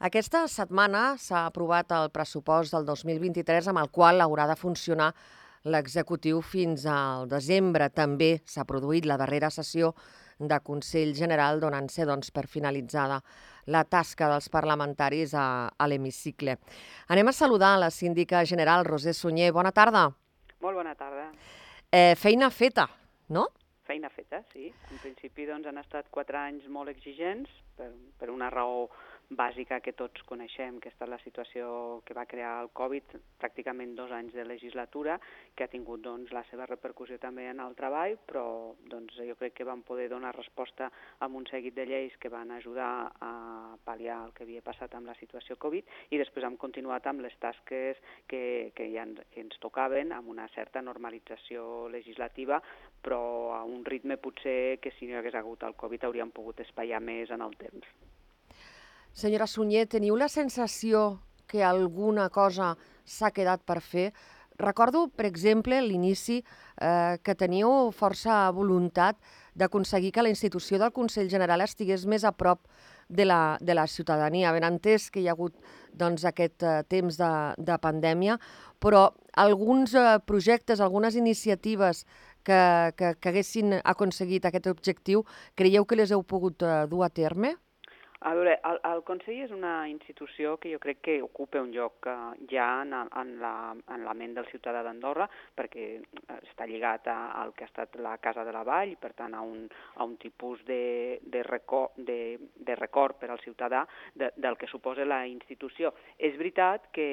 Aquesta setmana s'ha aprovat el pressupost del 2023 amb el qual haurà de funcionar l'executiu fins al desembre. També s'ha produït la darrera sessió de Consell General donant-se doncs, per finalitzada la tasca dels parlamentaris a, a l'hemicicle. Anem a saludar la síndica general Roser Sunyer. Bona tarda. Molt bona tarda. Eh, feina feta, no? Feina feta, sí. En principi doncs, han estat quatre anys molt exigents per, per una raó bàsica que tots coneixem, que estat la situació que va crear el Covid, pràcticament dos anys de legislatura, que ha tingut doncs, la seva repercussió també en el treball, però doncs, jo crec que vam poder donar resposta amb un seguit de lleis que van ajudar a pal·liar el que havia passat amb la situació Covid i després hem continuat amb les tasques que, que, ja ens, que ens tocaven amb una certa normalització legislativa, però a un ritme potser que si no hi hagués hagut el Covid hauríem pogut espaiar més en el temps. Senyora Sunyer, teniu la sensació que alguna cosa s'ha quedat per fer? Recordo, per exemple, l'inici eh, que teníeu força voluntat d'aconseguir que la institució del Consell General estigués més a prop de la, de la ciutadania. Ben entès que hi ha hagut doncs, aquest eh, temps de, de pandèmia, però alguns eh, projectes, algunes iniciatives que, que, que haguessin aconseguit aquest objectiu, creieu que les heu pogut eh, dur a terme? A veure, el, el Consell és una institució que jo crec que ocupa un lloc eh, ja en, en, la, en la ment del ciutadà d'Andorra, perquè està lligat a, al que ha estat la Casa de la Vall, per tant a un, a un tipus de, de, record, de, de record per al ciutadà de, del que suposa la institució. És veritat que,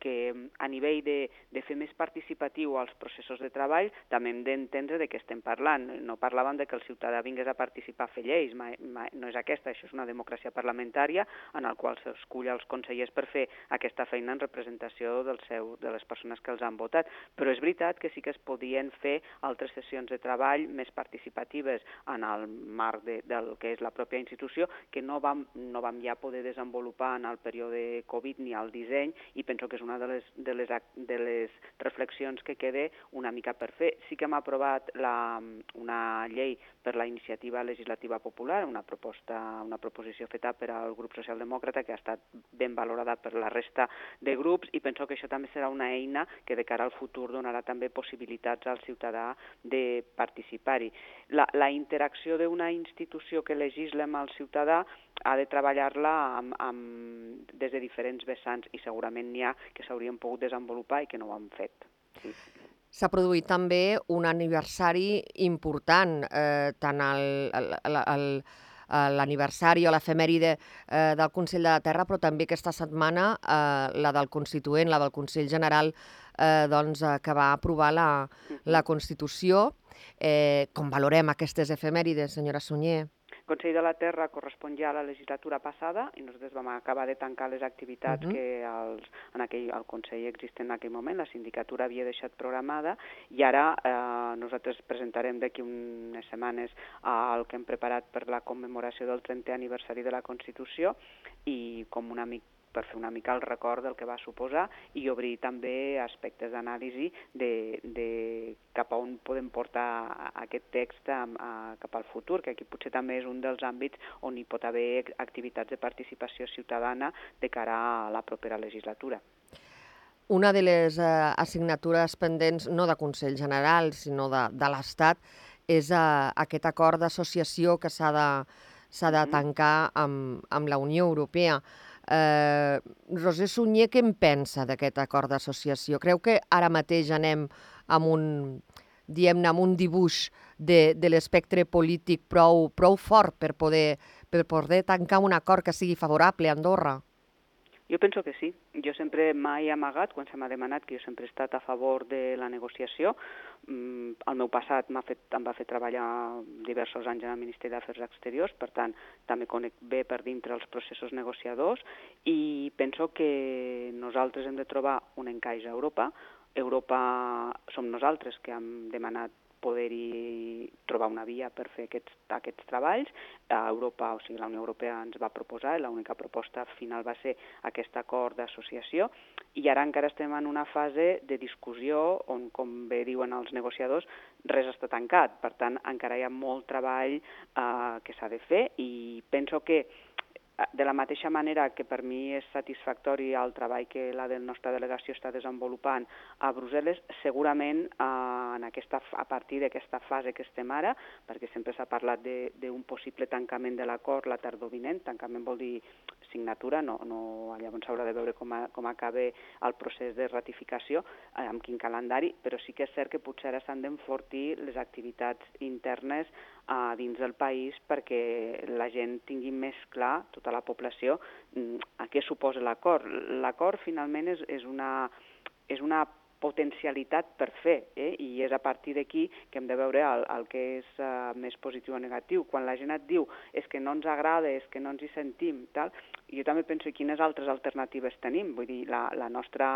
que a nivell de, de fer més participatiu els processos de treball també hem d'entendre de què estem parlant. No parlàvem de que el ciutadà vingués a participar a fer lleis, mai, mai, no és aquesta, això és una democràcia democràcia parlamentària en el qual s'escull els consellers per fer aquesta feina en representació del seu, de les persones que els han votat. Però és veritat que sí que es podien fer altres sessions de treball més participatives en el marc de, del que és la pròpia institució que no vam, no vam ja poder desenvolupar en el període Covid ni al disseny i penso que és una de les, de les, de les reflexions que queda una mica per fer. Sí que hem aprovat la, una llei per la iniciativa legislativa popular, una proposta, una proposició proposició feta per al grup socialdemòcrata que ha estat ben valorada per la resta de grups i penso que això també serà una eina que de cara al futur donarà també possibilitats al ciutadà de participar-hi. La, la interacció d'una institució que legisla amb el ciutadà ha de treballar-la amb, des de diferents vessants i segurament n'hi ha que s'haurien pogut desenvolupar i que no ho han fet. Sí. S'ha produït també un aniversari important, eh, tant el, el, el, el, l'aniversari o l'efemèride eh, del Consell de la Terra, però també aquesta setmana eh, la del Constituent, la del Consell General, eh, doncs, eh, que va aprovar la, la Constitució. Eh, com valorem aquestes efemèrides, senyora Sunyer? Consell de la Terra correspon ja a la legislatura passada i nosaltres vam acabar de tancar les activitats uh -huh. que els, en aquell, el Consell existent en aquell moment, la sindicatura havia deixat programada i ara eh, nosaltres presentarem d'aquí unes setmanes el que hem preparat per la commemoració del 30è aniversari de la Constitució i com un amic per fer una mica el record del que va suposar i obrir també aspectes d'anàlisi de, de cap a on podem portar aquest text a, a, cap al futur, que aquí potser també és un dels àmbits on hi pot haver activitats de participació ciutadana de cara a la propera legislatura. Una de les eh, assignatures pendents, no de Consell General, sinó de, de l'Estat, és eh, aquest acord d'associació que s'ha de, de mm-hmm. tancar amb, amb la Unió Europea. Eh, Roser Sunyer, què en pensa d'aquest acord d'associació? Creu que ara mateix anem amb un, diguem-ne, amb un dibuix de, de l'espectre polític prou, prou fort per poder, per poder tancar un acord que sigui favorable a Andorra? Jo penso que sí. Jo sempre mai he amagat, quan se m'ha demanat, que jo sempre he estat a favor de la negociació. Mm, el meu passat fet, em va fer treballar diversos anys en el Ministeri d'Afers Exteriors, per tant, també conec bé per dintre els processos negociadors i penso que nosaltres hem de trobar un encaix a Europa. Europa som nosaltres que hem demanat poder-hi trobar una via per fer aquests, aquests treballs. A Europa, o sigui, la Unió Europea ens va proposar, l'única proposta final va ser aquest acord d'associació, i ara encara estem en una fase de discussió on, com bé diuen els negociadors, res està tancat. Per tant, encara hi ha molt treball eh, que s'ha de fer i penso que de la mateixa manera que per mi és satisfactori el treball que la del nostra delegació està desenvolupant a Brussel·les, segurament eh, en aquesta, a partir d'aquesta fase que estem ara, perquè sempre s'ha parlat d'un possible tancament de l'acord la tardor vinent, tancament vol dir signatura, no, no, llavors s'haurà de veure com, a, com acaba el procés de ratificació, eh, amb quin calendari, però sí que és cert que potser ara s'han d'enfortir les activitats internes uh, dins del país perquè la gent tingui més clar, tota la població, mm, a què suposa l'acord. L'acord finalment és, és, una, és una potencialitat per fer, eh? i és a partir d'aquí que hem de veure el, el que és uh, més positiu o negatiu. Quan la gent et diu és que no ens agrada, és que no ens hi sentim, tal, jo també penso quines altres alternatives tenim. Vull dir, la, la nostra,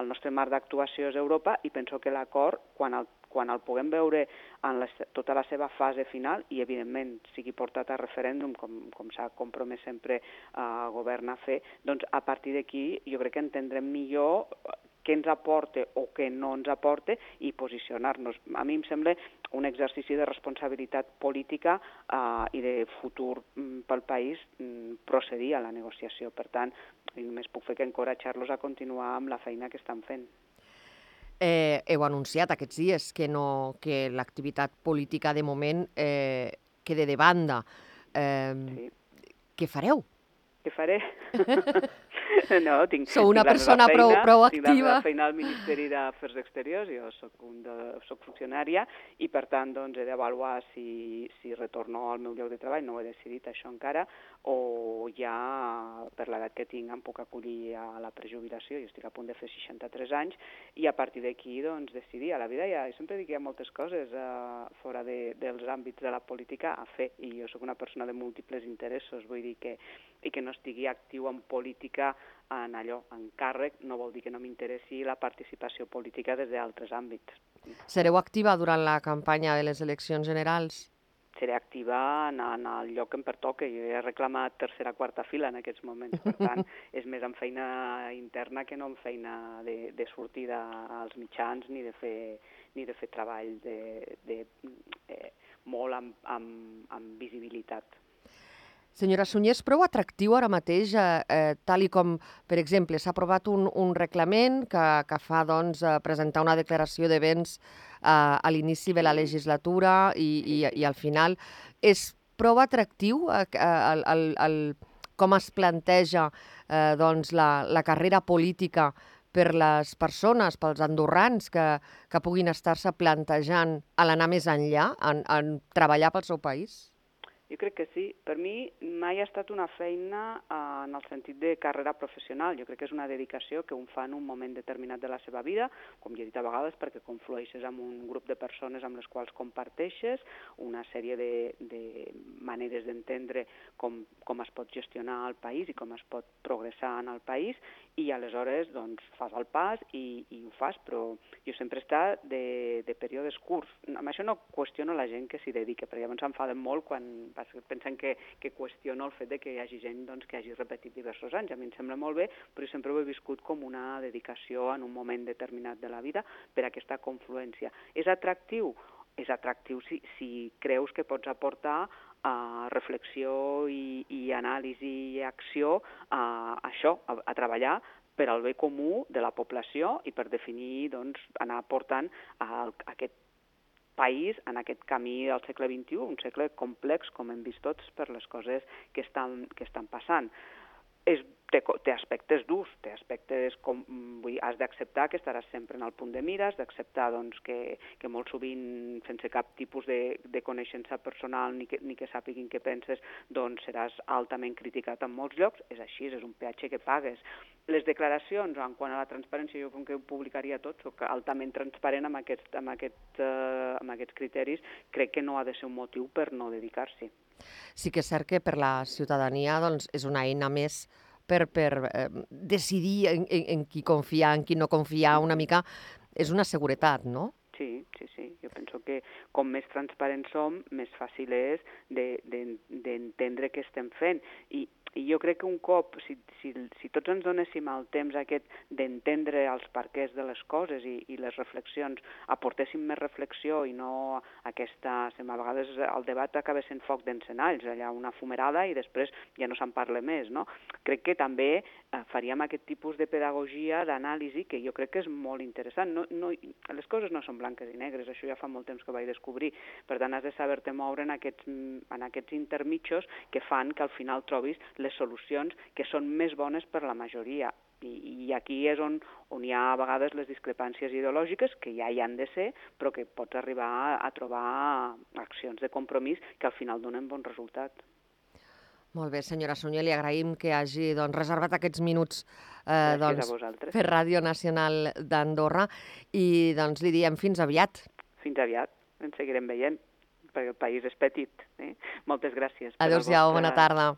el nostre marc d'actuació és Europa i penso que l'acord, quan el quan el puguem veure en la, tota la seva fase final i, evidentment, sigui portat a referèndum, com, com s'ha compromès sempre el govern a fer, doncs a partir d'aquí jo crec que entendrem millor què ens aporta o què no ens aporta i posicionar-nos. A mi em sembla un exercici de responsabilitat política eh, i de futur mm, pel país mm, procedir a la negociació. Per tant, només puc fer que encoratjar-los a continuar amb la feina que estan fent. Eh, heu anunciat aquests dies que, no, que l'activitat política de moment eh, quede de banda. Eh, sí. Què fareu? Què faré? no, tinc, Sou una tinc persona feina, prou, prou activa. Tinc la feina al Ministeri d'Afers Exteriors, jo soc, un de, soc funcionària i per tant doncs, he d'avaluar si, si retorno al meu lloc de treball, no ho he decidit això encara, o ja per l'edat que tinc em puc acollir a la prejubilació, jo estic a punt de fer 63 anys, i a partir d'aquí doncs, decidir. A la vida ja, jo sempre dic que hi ha moltes coses uh, fora de, dels àmbits de la política a fer, i jo sóc una persona de múltiples interessos, vull dir que i que no estigui actiu en política en allò, en càrrec, no vol dir que no m'interessi la participació política des d'altres àmbits. Sereu activa durant la campanya de les eleccions generals? seré activa en, en el lloc que em pertoca. Jo he reclamat tercera quarta fila en aquests moments, per tant, és més en feina interna que no en feina de, de sortida als mitjans ni de fer, ni de fer treball de, de, eh, molt amb, amb, amb visibilitat. Senyora Sunyer, és prou atractiu ara mateix, eh, eh, tal i com, per exemple, s'ha aprovat un, un reglament que, que fa doncs, eh, presentar una declaració de béns eh, a l'inici de la legislatura i, i, i al final. És prou atractiu eh, el, el, el, com es planteja eh, doncs, la, la carrera política per les persones, pels andorrans que, que puguin estar-se plantejant a l'anar més enllà, en, en treballar pel seu país? Jo crec que sí. Per mi mai ha estat una feina eh, en el sentit de carrera professional. Jo crec que és una dedicació que un fa en un moment determinat de la seva vida, com ja he dit a vegades, perquè conflueixes amb un grup de persones amb les quals comparteixes una sèrie de, de maneres d'entendre com, com es pot gestionar el país i com es pot progressar en el país i aleshores doncs, fas el pas i, i ho fas, però jo sempre estat de, de períodes curts. Amb això no qüestiono la gent que s'hi dedica, perquè llavors s'enfaden molt quan pensen que, que qüestiono el fet de que hi hagi gent doncs, que hagi repetit diversos anys. A mi em sembla molt bé, però sempre ho he viscut com una dedicació en un moment determinat de la vida per aquesta confluència. És atractiu? És atractiu si, si creus que pots aportar a reflexió i, i anàlisi i acció a això, a, a treballar per al bé comú de la població i per definir, doncs, anar portant a, a aquest país en aquest camí del segle XXI, un segle complex, com hem vist tots, per les coses que estan, que estan passant. És té, té aspectes durs, té aspectes com, vull dir, has d'acceptar que estaràs sempre en el punt de mira, has d'acceptar doncs, que, que molt sovint, sense cap tipus de, de coneixença personal ni que, ni que sàpiguin què penses, doncs seràs altament criticat en molts llocs, és així, és un peatge que pagues. Les declaracions, en quant a la transparència, jo com que ho publicaria tot, soc altament transparent amb, aquest, amb, aquest, uh, amb aquests criteris, crec que no ha de ser un motiu per no dedicar-s'hi. Sí que és cert que per la ciutadania doncs, és una eina més per, per eh, decidir en, en, en qui confiar, en qui no confiar, una mica és una seguretat, no? Sí, sí, sí. Jo penso que com més transparents som, més fàcil és d'entendre de, de, què estem fent. I, i jo crec que un cop, si, si, si tots ens donéssim el temps aquest d'entendre els perquès de les coses i, i les reflexions, aportéssim més reflexió i no aquesta... A vegades el debat acaba sent foc d'encenalls, allà una fumerada i després ja no se'n parla més, no? Crec que també eh, faríem aquest tipus de pedagogia, d'anàlisi, que jo crec que és molt interessant. No, no, les coses no són blanques i negres, això ja fa molt temps que ho vaig descobrir. Per tant, has de saber-te moure en aquests, en aquests intermitjos que fan que al final trobis les solucions que són més bones per la majoria. I, i aquí és on, on hi ha a vegades les discrepàncies ideològiques, que ja hi han de ser, però que pots arribar a, a trobar accions de compromís que al final donen bon resultat. Molt bé, senyora Sunyer, li agraïm que hagi doncs, reservat aquests minuts eh, doncs, per Ràdio Nacional d'Andorra i doncs, li diem fins aviat. Fins aviat, ens seguirem veient, perquè el país és petit. Eh? Moltes gràcies. Adéu-siau, vostra... bona tarda.